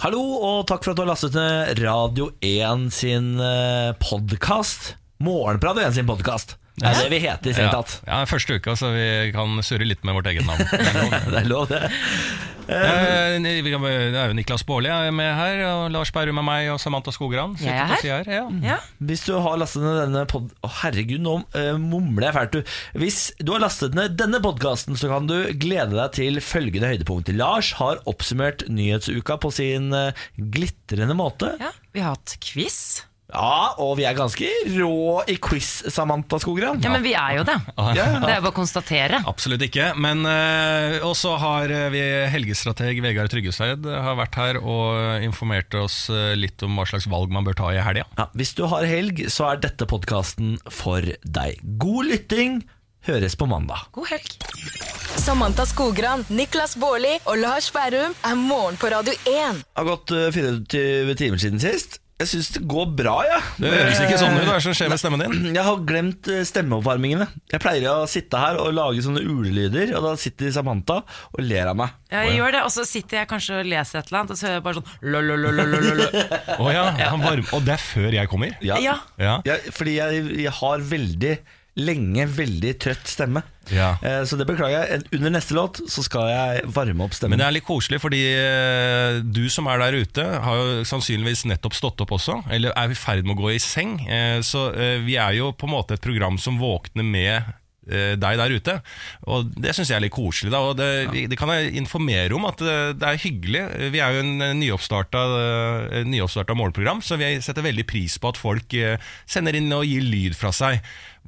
Hallo, og takk for at du har lastet ned Radio 1 sin podkast. Morgen på Radio 1 sin podkast. Det er det vi heter, strengt tatt. Ja, første uka, så vi kan surre litt med vårt eget navn. Det er lov, det. Er lov, kan- Det er jo Niklas Baarli er med her, og Lars Berrum er meg, og Samantha Skogran. Jeg er her. her. Ja. Ja. Hvis du har lastet ned denne pod... Å, herregud, nå eh, mumler jeg fælt. du. Hvis du har lastet ned denne podkasten, så kan du glede deg til følgende høydepunkt. Lars har oppsummert nyhetsuka på sin eh, glitrende måte. ja. Vi har hatt quiz. Ja, og vi er ganske rå i quiz, Samantha Skogran. Ja, men vi er jo det. Det er jo bare å konstatere. Absolutt ikke. Men uh, også har eh, vi helgestrateg Vegard Tryggeseid eh, har vært her og informert oss eh, litt om hva slags valg man bør ta i helga. Ja, hvis du har helg, så er dette podkasten for deg. God lytting. Høres på mandag. God helg. Samantha Skogran, Niklas Baarli og Lars Berrum er morgen på Radio 1. Det har gått eh, 24 timer siden sist. Jeg syns det går bra, ja. Det høres ikke sånn ut. Hva er det som skjer med stemmen din? Jeg har glemt eh, stemmeoppvarmingene. Jeg pleier å sitte her og lage sånne ulelyder, og da sitter Samantha og ler av meg. Ja, jeg gjør det, og så sitter jeg kanskje og leser et eller annet, og så hører jeg bare sånn oh, ja, han varm, Og det er før jeg kommer? Ja. Ja. ja. fordi jeg, jeg har veldig lenge veldig trøtt stemme. Ja. Eh, Så det beklager jeg. Under neste låt så skal jeg varme opp stemmen. Men det er litt koselig, fordi eh, du som er der ute, har jo sannsynligvis nettopp stått opp også, eller er i ferd med å gå i seng. Eh, Så vi er jo på en måte et program som våkner med deg der ute. Og det syns jeg er litt koselig. Da. Og det, det kan jeg informere om at det, det er hyggelig. Vi er jo en eh, nyoppstarta, eh, nyoppstarta morgenprogram, så vi setter veldig pris på at folk eh, sender inn og gir lyd fra seg.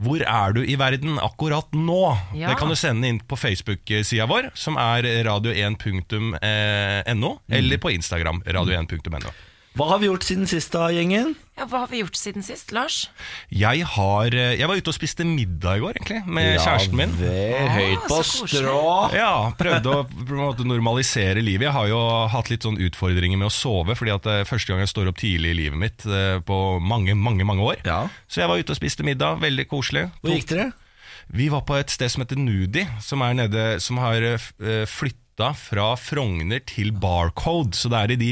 Hvor er du i verden akkurat nå? Ja. Det kan du sende inn på Facebook-sida vår, som er radio1.no, eller på Instagram, radio1.no. Hva har vi gjort siden sist da, gjengen? Ja, hva har vi gjort siden sist, Lars? Jeg, har, eh, jeg var ute og spiste middag i går, egentlig, med kjæresten min. vel, høyt på strå. Ja, prøvde å på en måte normalisere livet. Jeg har jo hatt litt sånn utfordringer med å sove, fordi at det er første gang jeg står opp tidlig i livet mitt eh, på mange, mange mange år. Ja. Så jeg var ute og spiste middag, veldig koselig. Hvor gikk dere? Vi var på et sted som heter Nudi, som, er nede, som har uh, flytta fra Frogner til Barcode. Så det er i de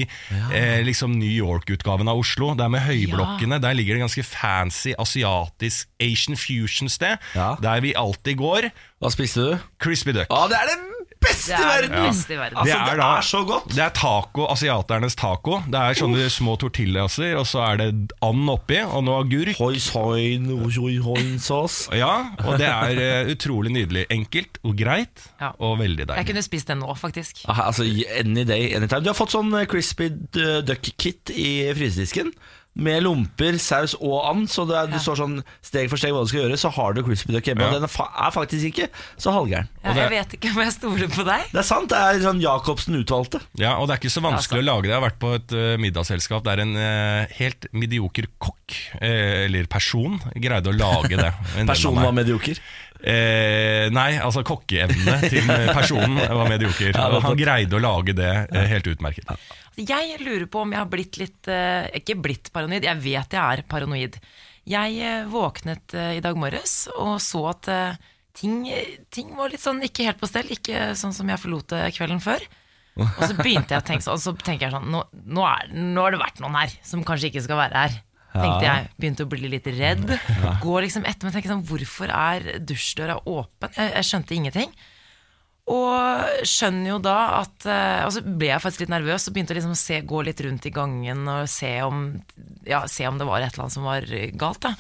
eh, liksom New York-utgaven av Oslo. Det er med høyblokkene. Der ligger det ganske fancy asiatisk Asian fusion-sted. Ja. Der vi alltid går. Hva spiste du? Crispy duck. Ja, det er det beste Det i er verden! Ja. beste i verden. Altså, Det det er er, da- så godt. Det er taco, asiaternes taco. Det er sånne små tortillaser, og så er det and oppi, og noe agurk. Ja, og det er uh, utrolig nydelig. Enkelt og greit, Ja. og veldig Jeg kunne spist den nå, faktisk. Aha, Altså, Any day, anytime. Du har fått sånn eh, crispy eh, duck kit i frysedisken. Med lomper, saus og and. Så det, er, du står sånn steg for steg hva du skal gjøre. Så har du crispy duck hjemme. Ja. Og den er, fa er faktisk ikke så halvgæren. Ja, jeg vet ikke om jeg stoler på deg. Det er sant. Det er sånn Jacobsen utvalgte. Ja, og det er ikke så vanskelig å lage det. Jeg har vært på et uh, middagsselskap der en uh, helt medioker kokk, uh, eller person, greide å lage det. Personen var medioker. Eh, nei, altså kokkeevnene til personen var medioker. Ja, han greide å lage det eh, helt utmerket. Jeg lurer på om jeg har blitt litt eh, Ikke blitt paranoid, jeg vet jeg er paranoid. Jeg eh, våknet eh, i dag morges og så at ting, ting var litt sånn ikke helt på stell. Ikke sånn som jeg forlot det kvelden før. Og så begynte jeg å tenke sånn, og så tenker jeg sånn nå, nå, er, nå har det vært noen her som kanskje ikke skal være her. Tenkte jeg, Begynte å bli litt redd. Går liksom etter meg og tenker sånn Hvorfor er dusjdøra åpen? Jeg, jeg skjønte ingenting. Og skjønner jo da at eh, Og så ble jeg faktisk litt nervøs og begynte liksom å se, gå litt rundt i gangen og se om, ja, se om det var et eller annet som var galt. Da.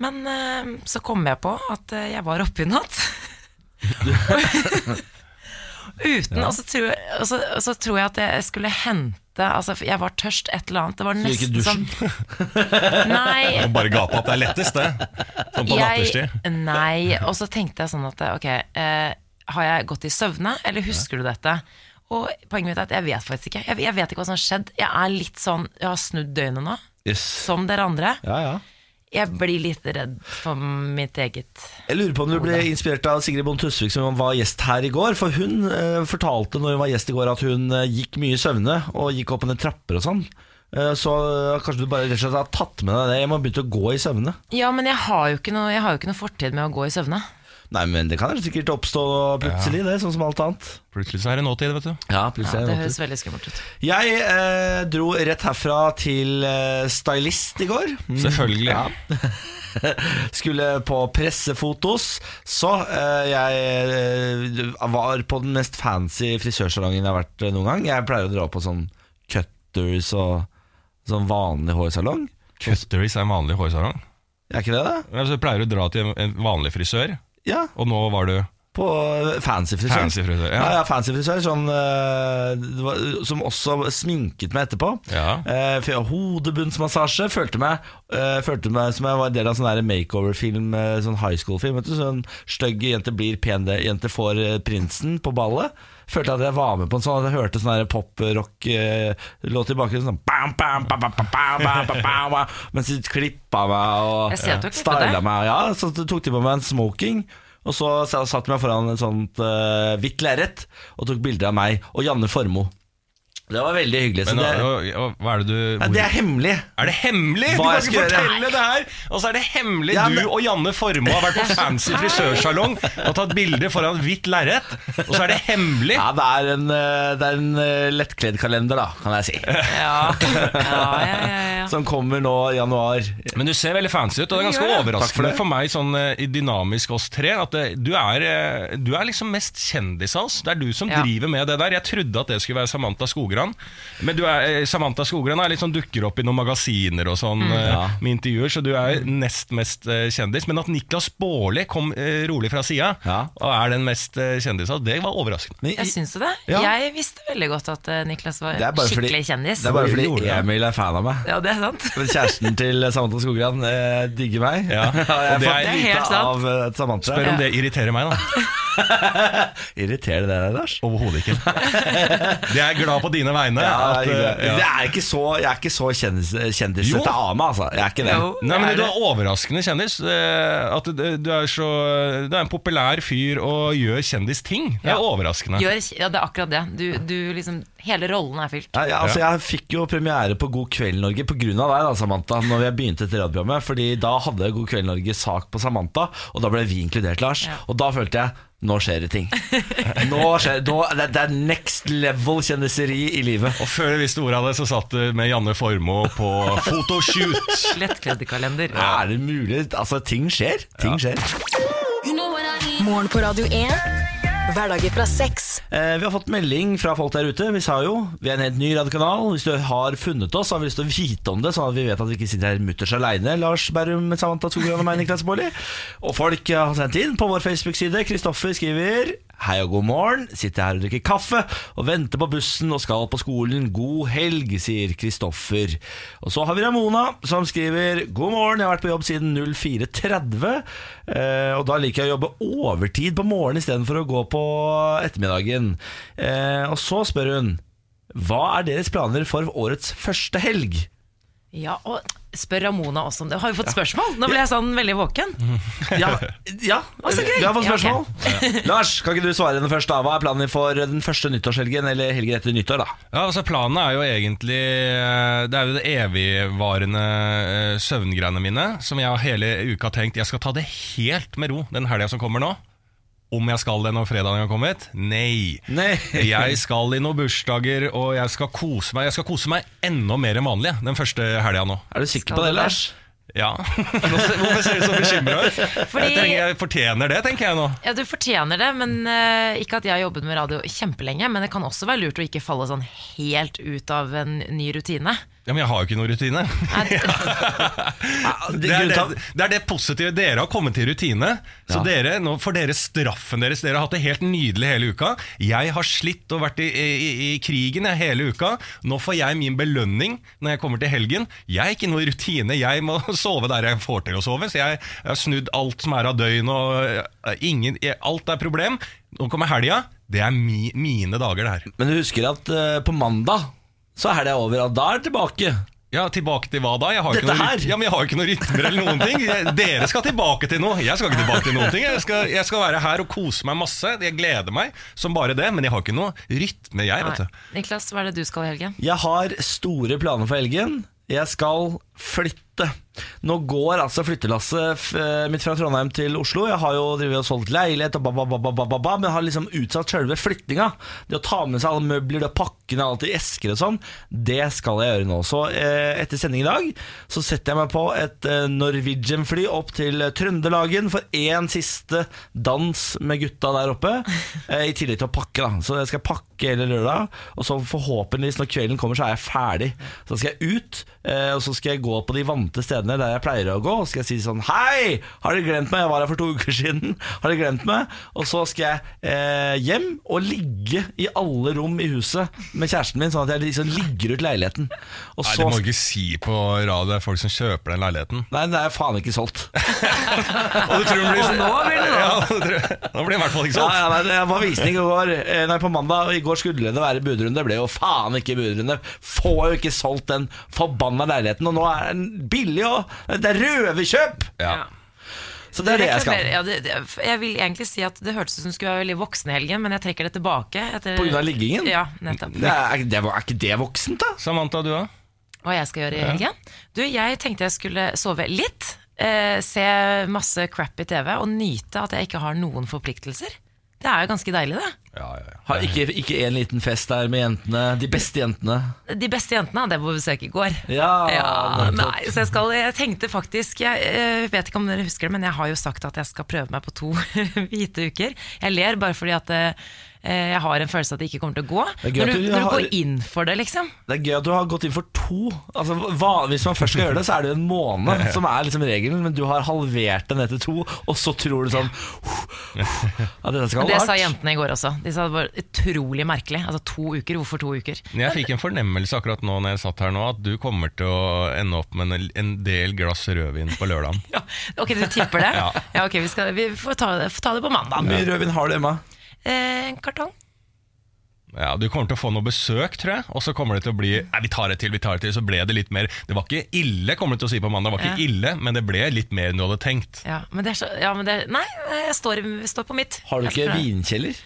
Men eh, så kom jeg på at eh, jeg var oppe i natt. Uten, og, så tror, jeg- og, så, og så tror jeg at jeg skulle hente altså, Jeg var tørst, et eller annet. Det var nesten som Nei, bare gape opp. Det er lettest, det. Sånn på jeg, nei, og så tenkte jeg sånn at Ok, eh, har jeg gått i søvne, eller husker du dette? Og poenget mitt er at jeg vet faktisk ikke. Jeg, jeg vet ikke hva som har skjedd. Jeg er litt sånn, jeg har snudd døgnet nå, Yes. som dere andre. Ja, ja. Jeg blir litt redd for mitt eget Jeg lurer på om du ble inspirert av Sigrid Bonde Tusvik som var gjest her i går. For hun eh, fortalte når hun var gjest i går at hun eh, gikk mye i søvne og gikk opp ned trapper og sånn. Eh, så eh, kanskje du bare rett og slett har tatt med deg det Jeg må begynt å gå i søvne. Ja, men jeg har jo ikke noe, jo ikke noe fortid med å gå i søvne. Nei, men det kan sikkert oppstå plutselig, det, sånn som alt annet. Plutselig så er det nåtid, vet du. Ja, Ja, plutselig er det det høres veldig skummelt ut. Jeg eh, dro rett herfra til eh, stylist i går. Mm. Selvfølgelig. Ja. Skulle på pressefotos, så eh, jeg eh, var på den mest fancy frisørsalongen jeg har vært eh, noen gang. Jeg pleier å dra på sånn cutters og sånn vanlig hårsalong. Cutters er en vanlig hårsalong. Er ikke det, da? Altså, du pleier å dra til en- en vanlig frisør, Ja, og nå var du på fancy frisør. fancy frisør. Ja, Ja. ja, fancy frisør sånn, uh, var, som også sminket meg etterpå. Ja. Uh, for jeg har hodebunnsmassasje. Følte meg, uh, følte meg som jeg var en del av sånn makeover-film, eh, sånn high school-film. vet du, Sånn stygg jente blir pen, jente får eh, prinsen på ballet. Følte at jeg var med på en sånn At jeg hørte sånn pop-rock-låt i bakgrunnen. Sånn bam, bam, bam, bam, bam, bam, bam, bam, bam, bam, Mens de klippa meg og styla meg. Ja, så tok de på meg en smoking. Og så satt de meg foran et sånt uh, hvitt lerret og tok bilder av meg og Janne Formoe. Det var veldig hyggelig. Så Men det, og, og, hva er det du ja, det er hemmelig. Er det hemmelig? Du kan ikke gjøre? fortelle det her! Og så er det hemmelig! Ja, men- Du og Janne Formoe har vært på fancy frisørsalong og tatt bilde foran hvitt lerret, og så er det hemmelig! Ja, det er en, eh, det er en eh, lettkledd kalender, da, kan jeg si. Ja, ja, ja, ja, ja. Som kommer nå i januar. Men du ser veldig fancy ut, og det er ganske Ja, ja. Takk for overraskende for, meg sånn eh, i dynamisk oss tre at det, du er, du er liksom mest kjendis av oss. Det er du som Ja. driver med det der. Jeg trodde at det skulle være Samantha Skogran, men du er, eh, Samantha Skogran er litt sånn dukker opp i noen magasiner og sånn mm, Ja. med intervjuer, så du er nest mest eh, kjendis. Men at Niklas Baarli kom eh, rolig fra sida Ja. og er den mest kjendisa, det var overraskende. Men, Jeg syns det? Ja. Jeg visste veldig godt at eh, Niklas var Det er fordi- skikkelig kjendis. det er bare fordi. Emil er fan av meg. Ja, det er sant. Men Kjæresten til Samantha Skogran eh, digger meg. Ja, jeg og har det fått er- Det er helt sant. av eh, Samantha. Spør om det irriterer meg, da. Irriterer det deg, Lars? Overhodet ikke. Jeg er glad på dine vegne. Ja, at, det er eh, ja. Det er ikke så, jeg er ikke så kjendis, kjendis til av meg, altså. Jeg er ikke det. Jo. Nei, men Er Du det? er overraskende kjendis. eh, At du, er så, du er en populær fyr og gjør kjendisting. Det er Ja. overraskende. Gjør, ja, det er akkurat det. Du, du liksom, hele rollen er fylt. Ja, altså, Jeg fikk jo premiere på God kveld Norge pga. deg, da, Samantha, Når jeg begynte etter radioprogrammet. Fordi da hadde God kveld Norge sak på Samantha, og da ble vi inkludert, Lars. Ja. Og da følte jeg nå skjer det ting. Nå skjer, nå, det, det er next level kjendiseri i livet. Og før jeg visste ordet av det, så satt du med Janne Formoe på fotoshoot. Ja. Er det mulig? Altså, ting skjer. Ting skjer. Morgen på Radio 1. Hverdager fra seks. Eh, vi har fått melding fra folk der ute. Vi sa jo vi er en helt ny radiokanal. Hvis du har funnet oss, har vi lyst til å vite om det, sånn at vi vet at vi ikke sitter her mutters aleine. Lars Berrum, Samantha Skogran og meg, Niklas Baarli. Og folk har sendt inn på vår Facebook-side. Kristoffer skriver Hei og god morgen. Sitter her og drikker kaffe og venter på bussen og skal på skolen. God helg, sier Kristoffer. Og så har vi Ramona som skriver God morgen, jeg har vært på jobb siden 04.30. Eh, og da liker jeg å jobbe overtid på morgenen istedenfor å gå på ettermiddagen. Eh, og så spør hun Hva er deres planer for årets første helg? Ja, og spør Ramona også om det. Har vi fått spørsmål? Nå ble jeg sånn veldig våken. Ja, ja vi har fått Ja, okay. spørsmål. Lars, kan ikke du svare henne først? da? Hva er planen for den første nyttårshelgen, eller helgen etter nyttår? da? Ja, altså Planen er jo egentlig eh, Det er jo det evigvarende eh, søvngreiene mine, som jeg hele uka har tenkt jeg skal ta det helt med ro den helga som kommer nå. Om jeg skal det når fredagen har kommet? Nei. Nei. Jeg skal i noen bursdager, og jeg skal kose meg Jeg skal kose meg enda mer enn vanlig den første helga nå. Er du sikker Skal på det. Lars? Ja. Hvorfor ser du så bekymra ut? Jeg, Fordi- jeg fortjener det, tenker jeg nå. Ja, Du fortjener det, men uh, ikke at jeg har jobbet med radio kjempelenge. Men det kan også være lurt å ikke falle sånn helt ut av en ny rutine. Ja, Men jeg har jo ikke noen rutine. Det, Det er det, det er det positive. Dere har kommet til rutine. Så Ja. dere, nå får dere straffen deres. Dere har hatt det helt nydelig hele uka. Jeg har slitt og vært i, i, i krigen jeg, hele uka. Nå får jeg min belønning når jeg kommer til helgen. Jeg er ikke noe rutine. Jeg må sove der jeg får til å sove. Så jeg, jeg har snudd alt som er av døgn, og eh, ingen, alt er problem. Nå kommer helga. Det er mi, mine dager, det her. Men du husker at uh, på mandag så er det over, og da er det tilbake. Ja, Tilbake til hva da? Jeg har, ikke noe, ja, men jeg har ikke noen rytmer eller noen ting. Jeg- Dere skal tilbake til noe. Jeg skal ikke tilbake til noen ting. Jeg skal, jeg skal være her og kose meg masse. Jeg gleder meg som bare det, men jeg har ikke noe rytme, jeg. vet du Niklas, hva er det du skal i helgen? Jeg har store planer for helgen. Jeg skal flytte. Nå går altså flyttelasset eh, mitt fra Trondheim til Oslo. Jeg har jo drevet og solgt leilighet, og ba, ba, ba, ba, ba, ba, ba, men har liksom utsatt selve flyttinga. Det å ta med seg alle møbler, det å pakke ned alt i esker og sånn, det skal jeg gjøre nå. Så eh, etter sending i dag så setter jeg meg på et eh, Norwegian-fly opp til Trøndelagen for én siste dans med gutta der oppe, eh, i tillegg til å pakke. da Så jeg skal pakke hele lørdag, og så forhåpentligvis når kvelden kommer, så er jeg ferdig. Så skal jeg ut, eh, og så skal jeg gå på de vante stedene der jeg pleier å gå, og skal jeg si sånn Hei! Har dere glemt meg? Jeg var her for to uker siden. Har dere glemt meg? Og så skal jeg eh, hjem og ligge i alle rom i huset med kjæresten min, sånn at jeg liksom ligger ut leiligheten. Og Nei, så Det må du ikke si på radio, det er folk som kjøper den leiligheten. Nei, det er faen ikke solgt. Og du tror den blir Nå blir det nå. Ja, du tror- nå blir den i hvert fall ikke solgt. ja, nei, det var visning i går eh, Nei, på mandag og I går skulle det være budrunde Det ble jo faen ikke budrunde Får jo ikke solgt den forbanna leiligheten Og nå er den billig og Det er røverkjøp Ja. Så det er det jeg skal Ja, det, det, jeg vil egentlig si at det hørtes ut som du skulle være veldig voksen i helgen, men jeg trekker det tilbake. Etter, På grunn av liggingen? Ja, nettopp. det er, det var, er ikke det voksent da? Samantha, du òg? Hva jeg skal gjøre i helgen? Du, jeg tenkte jeg skulle sove litt, eh, se masse crap i TV og nyte at jeg ikke har noen forpliktelser. Det er jo ganske deilig, det. Ja, ja, ja. Ha, ikke, ikke en liten fest der med jentene De beste jentene De beste jentene hadde jeg på besøk i går. Ja, Ja, nei, så jeg, skal, jeg tenkte faktisk Jeg jeg, vet ikke om dere husker det, men jeg har jo sagt at jeg skal prøve meg på to hvite uker. Jeg ler bare fordi at eh, jeg har en følelse av at det ikke kommer til å gå. Når du, du når du har- går inn for det, liksom. Det er gøy at du har gått inn for to altså, hva, Hvis man først skal gjøre det, så er det jo en måned Som er liksom regelen Men du har halvert det ned til to Og så tror du sånn Ja, dette skal Og det hardt sa jentene i går også. De sa det var utrolig merkelig. Altså to uker, hvorfor to uker? Jeg fikk en fornemmelse akkurat nå når jeg satt her nå, at du kommer til å ende opp med en, en del glass rødvin på lørdagen. Ja, ok, du tipper det? Ja. ja ok, vi, skal, vi får, ta, får ta det på Hvor mandag. mye rødvin har du, Emma? Eh, en kartong. Ja, Du kommer til å få noe besøk, tror jeg. Og så kommer det til å bli Nei, vi tar det til, vi tar det til. Så ble det litt mer Det var ikke ille, kommer du til å si på mandag. Det var ikke Ja. ille, men det ble litt mer enn du hadde tenkt. Ja, men det er så, ja, men det, nei, jeg står, jeg står på mitt. Har du ikke vinkjeller?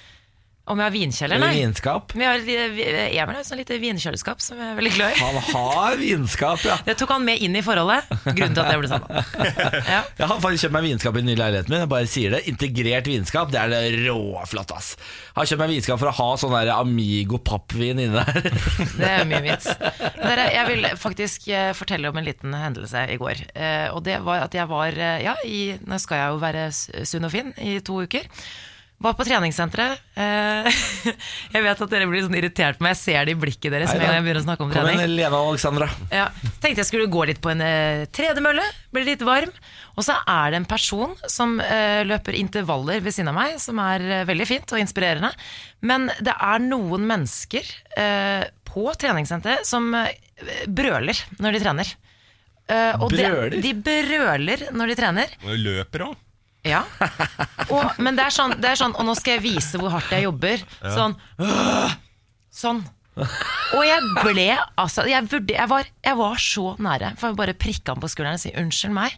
Om jeg har vinkjeller? Eller Nei. vinskap? Vi har, vi- Emil har et sånt lite vinkjøleskap som jeg er veldig glad i. Han har vinskap, ja Det tok han med inn i forholdet. Grunnen til at det ble sånn. Ja. Jeg har faktisk kjøpt meg vinskap i den nye leiligheten min Jeg bare sier det, integrert vinskap Det er det råflott ass Jeg har kjøpt meg vinskap for å ha sånn der Amigo pappvin inne der Det er mye vits. Dere, jeg vil faktisk eh, fortelle om en liten hendelse i går. Eh, og det var at jeg var eh, Ja, i, nå skal jeg jo være sunn og fin i to uker. Var på treningssenteret. Eh, jeg vet at dere blir sånn irritert på meg. Jeg ser det i blikket deres Når jeg begynner å snakke om Kom trening. igjen, Lena og Alexandra Ja, tenkte jeg skulle gå litt på en eh, tredemølle, bli litt varm. Og så er det en person som eh, løper intervaller ved siden av meg, som er veldig fint og inspirerende. Men det er noen mennesker eh, på treningssenteret som brøler når de trener. Eh, og Brøler? de brøler når de trener. Og løper òg. Ja. Og, men det er, sånn, det er sånn Og nå skal jeg vise hvor hardt jeg jobber. Sånn. Øh, Sånn. Og jeg ble altså Jeg, vurder, jeg, var, jeg var så nære. For jeg bare prikka han på skulderen og si unnskyld meg.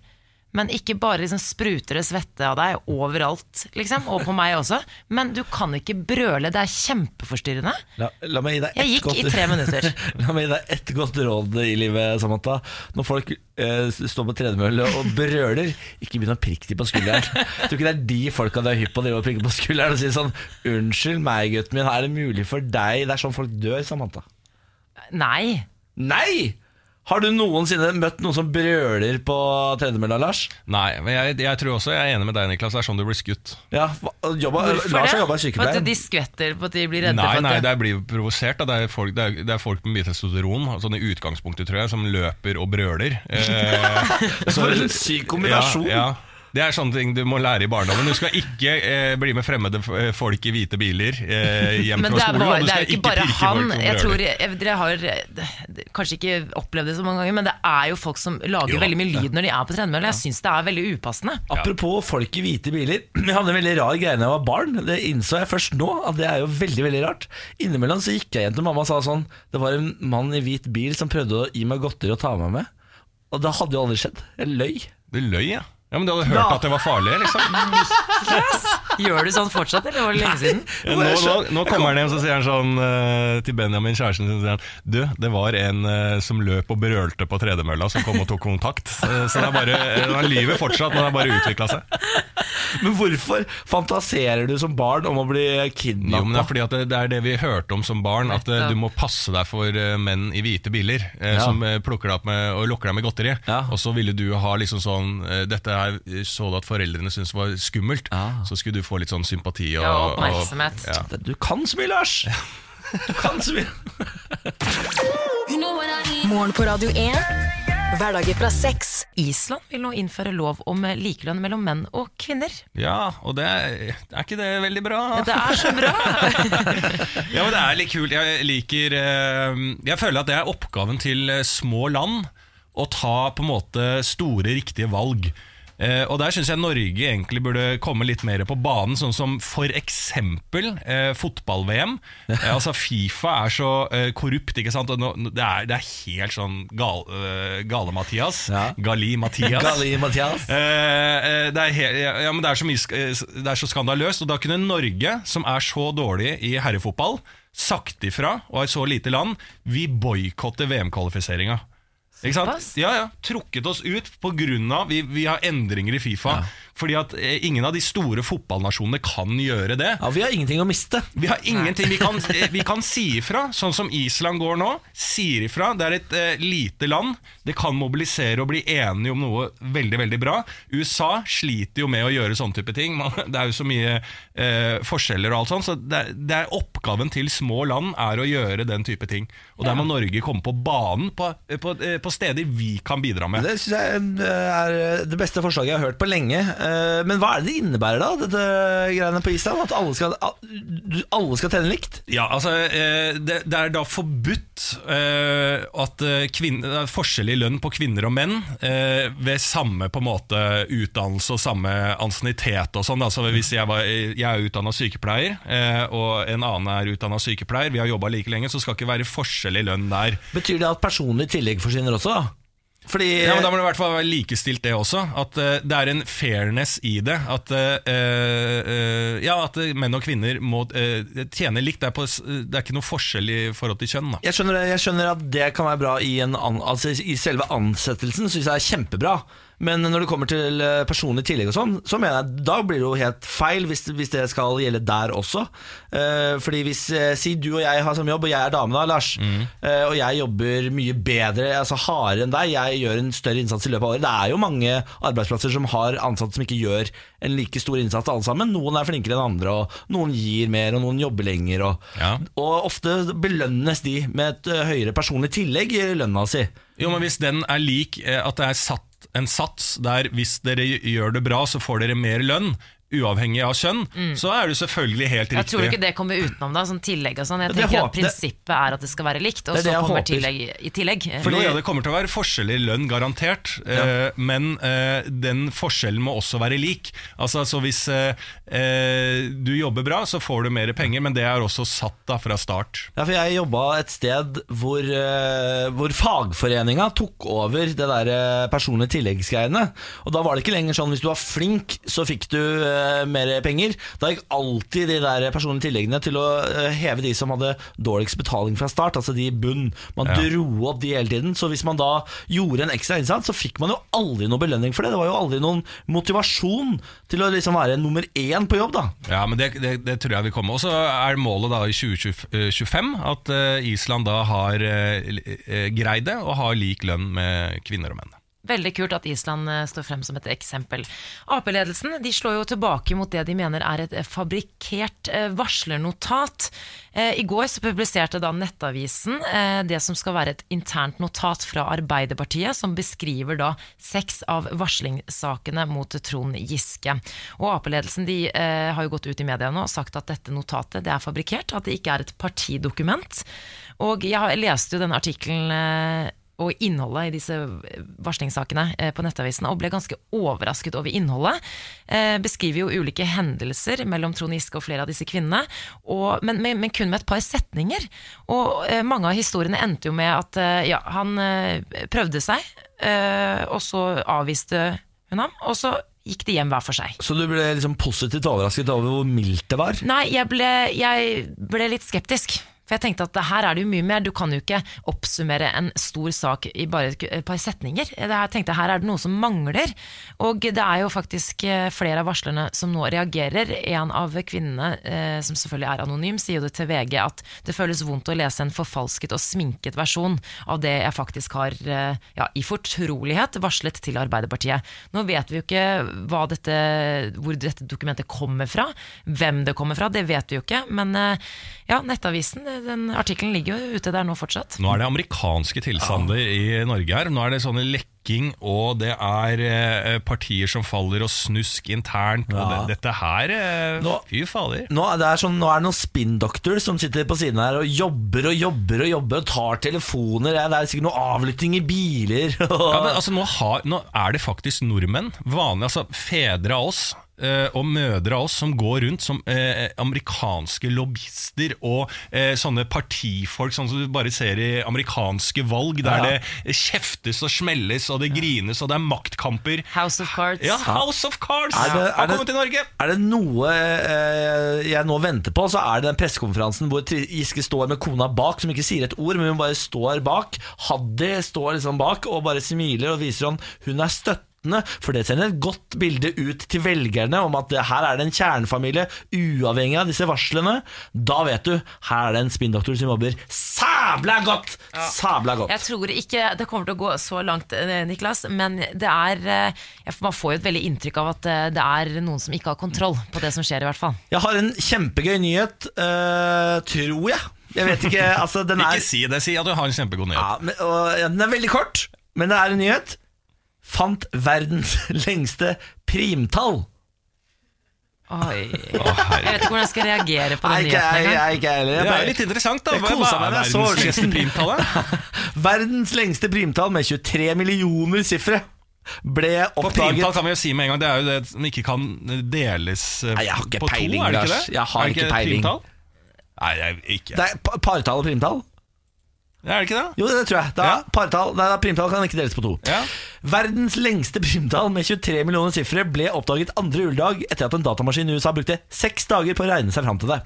Men ikke bare liksom spruter det svette av deg overalt, liksom. Og på meg også. Men du kan ikke brøle. Det er kjempeforstyrrende. la, la meg gi deg Jeg gikk godt i tre minutter. La meg gi deg ett godt råd i livet, Samantha. Når folk eh, står på tredemølle og brøler, ikke begynn å prikke dem på skulderen. Tror ikke det er de folka du er hypp på å prikke på skulderen og si sånn 'Unnskyld meg, gutten min, er det mulig for deg?' Det er sånn folk dør, Samantha. Nei. Nei! Har du noensinne møtt noen som brøler på tredemølla, Lars? Nei, men jeg, jeg tror også jeg er enig med deg, Niklas. Det er sånn du blir skutt. Ja, jobba, Lars har det? jobba i For at sykepleien. de skvetter på at de blir redde Nei, nei, det- blir provosert. Det er, folk, det, er, det er folk med mye testosteron, sånn i utgangspunktet, tror jeg, som løper og brøler. Eh, så- For en syk kombinasjon. Ja, ja. Det er sånne ting du må lære i barndommen. Du skal ikke eh, bli med fremmede folk i hvite biler eh, hjem Men fra det er, skolen. bare, det er jo ikke bare han. Jeg tror, jeg, dere har eh, kanskje ikke opplevd det så mange ganger, men det er jo folk som lager Jo. veldig mye lyd når de er på tredemølle. Jeg syns det er veldig upassende. Apropos folk i hvite biler. Jeg hadde en veldig rar greie da jeg var barn. Det innså jeg først nå, at det er jo veldig veldig rart. Innimellom så gikk jeg hjem til mamma og sa sånn Det var en mann i hvit bil som prøvde å gi meg godteri og ta meg med. Og det hadde jo aldri skjedd. Jeg løy. Du løy, ja. Ja. Men du hadde hørt at det var farlig, liksom. Gjør du sånn fortsatt, eller var det lenge siden? Ja, nå, nå, nå kommer han hjem så sier han sånn uh, til Benjamin, kjæresten sin, sier han, du, det var en uh, som løp og brølte på tredemølla som kom og tok kontakt. Eh, så det er bare, eh, han lyver fortsatt, men det har bare utvikla seg. Men hvorfor fantaserer du som barn om å bli Jo, men det er fordi at det, det er det vi hørte om som barn, at du må passe deg for menn i hvite biler Ja. som plukker deg opp med, og lokker deg med godteri. Ja. Og så ville du ha liksom sånn Dette her så du at foreldrene syntes var skummelt, Ja. så skulle du få litt sånn sympati og, Ja, oppmerksomhet. Og, ja. Du kan så mye, Lars! Du kan så mye. Morgen på Radio 1. Hverdager fra seks. Island vil nå innføre lov om likelønn mellom menn og kvinner. ja, og det er, er ikke det veldig bra? Ja, det er så bra! Ja, men det er litt kult. Jeg liker eh, Jeg føler at det er oppgaven til eh, små land å ta på en måte store, riktige valg. Eh, og der syns jeg Norge egentlig burde komme litt mer på banen, sånn som eksempel eh, fotball-VM. Eh, altså Fifa er så eh, korrupt, ikke sant. Og nå, det, er, det er helt sånn gal, eh, gale-Mathias. Ja. Gali-Mathias. Gali Mathias. Eh, eh, det, er he- ja, men det, er så mye, det er så skandaløst. Og da kunne Norge, som er så dårlig i herrefotball, sagt ifra, og er så lite land, vi boikotter VM-kvalifiseringa. Ikke sant? Ja, ja, Trukket oss ut på av vi, vi har endringer i Fifa. Fordi at eh, ingen av de store fotballnasjonene kan gjøre det. Ja, vi har ingenting å miste. Vi har ingenting vi kan, eh, vi kan si ifra, sånn som Island går nå. Sier ifra. Det er et eh, lite land. Det kan mobilisere og bli enige om noe veldig veldig bra. USA sliter jo med å gjøre sånne type ting. Man, det er jo så mye eh, forskjeller og alt sånt. Så det, det er oppgaven til små land er å gjøre den type ting. Og der må Norge komme på banen på, på, eh, på steder vi kan bidra med. Det synes jeg eh, er det beste forslaget jeg har hørt på lenge. Eh, Men hva er det det innebærer, da, dette greiene på Island? At alle skal, alle skal tjene likt? Ja, altså eh, det, det er da forbudt at kvinner, er forskjell i lønn på kvinner og menn ved samme på en måte utdannelse og samme ansiennitet og sånn. Altså, hvis jeg, var, jeg er utdanna sykepleier, og en annen er utdanna sykepleier, vi har jobba like lenge, så skal ikke være forskjell i lønn der. Betyr det at personlig tillegg forsvinner også? da? Fordi Ja, men Da må det i hvert fall være likestilt, det også. At uh, det er en fairness i det. At, uh, uh, ja, at menn og kvinner må tjene likt. Det er, på, det er ikke noe forskjell i forhold til kjønn. Da. jeg skjønner, jeg skjønner at det kan være bra i, en an, altså i selve ansettelsen, syns jeg er kjempebra. Men når det kommer til eh, personlig tillegg og sånn, så mener jeg da blir det jo helt feil hvis, hvis det skal gjelde der også. Eh, fordi hvis eh, Si du og jeg har samme jobb, og jeg er dame da, Lars. eh, og jeg jobber mye bedre, altså hardere enn deg. Jeg gjør en større innsats i løpet av året. Det er jo mange arbeidsplasser som har ansatte som ikke gjør en like stor innsats alle sammen. Noen er flinkere enn andre, og noen gir mer, og noen jobber lenger. Og, Ja. og ofte belønnes de med et høyere personlig tillegg i lønna si. Jo, men Hvis den er lik eh, at det er satt en sats der hvis dere gjør det bra, så får dere mer lønn, uavhengig av kjønn, så er det selvfølgelig helt riktig. Jeg tror ikke det kommer utenom da, sånn tillegg og sånn. Jeg Det tenker håper- at prinsippet er at det skal være likt, og Det det så kommer håper. tillegg i tillegg. Fordi, ja, Det kommer til å være forskjell i lønn, garantert. eh, men eh, den forskjellen må også være lik. Altså, så Hvis eh, eh, du jobber bra, så får du mer penger, men det er også satt da fra start. Ja, for jeg jobba et sted hvor, uh, hvor fagforeninga tok over det der eh, personlige tilleggsgreiene. Og da var det ikke lenger sånn hvis du var flink, så fikk du eh, mer penger. Da gikk alltid de der personlige tilleggene til å eh, heve de som hadde dårligst betaling fra start, altså de i bunn. Man Ja. dro opp de hele tiden. Så hvis man da gjorde en ekstra innsats, så fikk man jo aldri noe belønning for det. Det var jo aldri noen motivasjon til å liksom være nummer én på jobb, da. Ja, men det, det, det tror jeg vi kommer. Og så er målet da i 2025 at eh, Island da har eh, eh, greid det og har lik lønn med kvinner og menn. Veldig kult at Island eh, står frem som et eksempel. Ap-ledelsen de slår jo tilbake mot det de mener er et eh, fabrikkert eh, varslernotat. I går så publiserte da Nettavisen det som skal være et internt notat fra Arbeiderpartiet, som beskriver da seks av varslingssakene mot Trond Giske. Og Ap-ledelsen de har jo gått ut i media nå og sagt at dette notatet det er fabrikkert, at det ikke er et partidokument. Og jeg leste jo denne artikkelen og innholdet i disse varslingssakene eh, på Nettavisen, og ble ganske overrasket over innholdet. Eh, beskriver jo ulike hendelser mellom Trond Giske og flere av disse kvinnene, og, men, men, men kun med et par setninger. Og eh, mange av historiene endte jo med at ja, han prøvde seg, eh, og så avviste hun ham, og så gikk de hjem hver for seg. Så du ble liksom positivt overrasket over hvor mildt det var? Nei, jeg ble, jeg ble litt skeptisk. For jeg tenkte at her er det jo mye mer. Du kan jo ikke oppsummere en stor sak i bare et par setninger. Jeg tenkte her er det noe som mangler. Og det er jo faktisk eh, flere av varslerne som nå reagerer. En av kvinnene, eh, som selvfølgelig er anonym, sier jo det til VG at det føles vondt å lese en forfalsket og sminket versjon av det jeg faktisk har eh, ja, i fortrolighet varslet til Arbeiderpartiet. Nå vet vi jo ikke dette, hvor dette dokumentet kommer fra, hvem det kommer fra, det vet vi jo ikke. Men ja, Nettavisen, den artikkelen ligger jo ute der nå fortsatt. Nå er det amerikanske tilstander i Norge her. Nå er det sånne lekking, og det er eh, partier som faller, og snusk internt. Og det, dette her eh, Nå- Fy fader. Nå, er det sånn, nå er det noen spinndoktor som sitter på siden her og jobber og jobber og jobber og tar telefoner. Ja, Det er sikkert noe avlytting i biler. Ja, men altså, nå, har, nå er det faktisk nordmenn, vanlige, altså fedre av oss eh, og mødre av oss som går rundt som eh, amerikanske lobbyister og eh, sånne partifolk sånn som du bare ser i amerikanske valg, der Ja. det kjeftes og smelles og det grines og det er maktkamper. House of Cards. Ja, House of Cards Er det- er har det- kommet til Norge! Er det noe eh, jeg nå venter på, så er det den pressekonferansen hvor Tri- Giske står med kona bak, som ikke sier et ord, men hun bare står bak. Haddy står liksom bak og bare smiler og viser sånn Hun er støttende, for det sender et godt bilde ut til velgerne om at her er det en kjernefamilie, uavhengig av disse varslene. Da vet du, her er det en spinndoktor som jobber sabla godt! Sabla godt. Jeg tror ikke det kommer til å gå så langt, eh, Niklas, men det er eh, Man får jo et veldig inntrykk av at eh, det er noen som ikke har kontroll på det som skjer, i hvert fall. Jeg har en kjempegøy nyhet, tror jeg. Jeg vet ikke, altså den er Ikke si det, si at du har en kjempegod nyhet. Ja, men, og, ja, Den er veldig kort, men det er en nyhet. Fant verdens lengste primtall. Oi. Jeg vet ikke hvordan jeg skal reagere på den ikke nyheten jeg, jeg, ikke Det er litt interessant, da. Hva hva er verdens lengste primtall? Verdens lengste primtall med 23 millioner sifre ble oppdaget primtall kan vi jo si med en gang Det er jo det som ikke kan deles eh, Nei, jeg har ikke på peiling, to, er det ikke det? Jeg har Er det ikke et peiling. primtall? Nei, jeg, ikke. Det er partall og primtall. Er det ikke det? Jo, det tror jeg. Da, Ja. partall, nei, da, primtall kan ikke deles på to. Ja. Verdens lengste primtall med 23 millioner sifre ble oppdaget andre juledag etter at en datamaskin i USA brukte seks dager på å regne seg fram til det.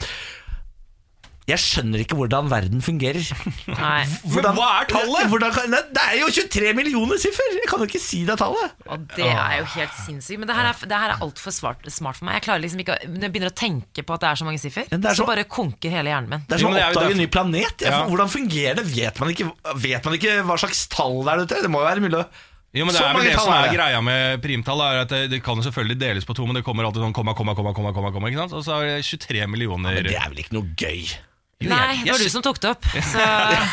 Jeg skjønner ikke hvordan verden fungerer. Nei. Hvordan, hva er tallet? Hvordan kan, nei, det er jo 23 millioner siffer! Jeg kan jo ikke si det tallet. Og det er jo helt sinnssykt. Men det her er, det her er altfor smart, smart for meg. Jeg klarer liksom ikke Når jeg begynner å tenke på at det er så mange siffer, er så så- bare konker hele hjernen min. Det er som å oppdage en ny planet. Ja. Hvordan fungerer det? Vet man, ikke, vet man ikke hva slags tall det er ute? Det må jo være mulig å Jo, men det Så er vel det som er det. greia med primtall, er at det, det kan jo selvfølgelig deles på to, men det kommer alltid sånn komma, komma, komma, komma, komma, komma ikke sant? Og så er det 23 millioner Men det er vel ikke noe gøy? Jo, Nei, det var du som tok det opp. Så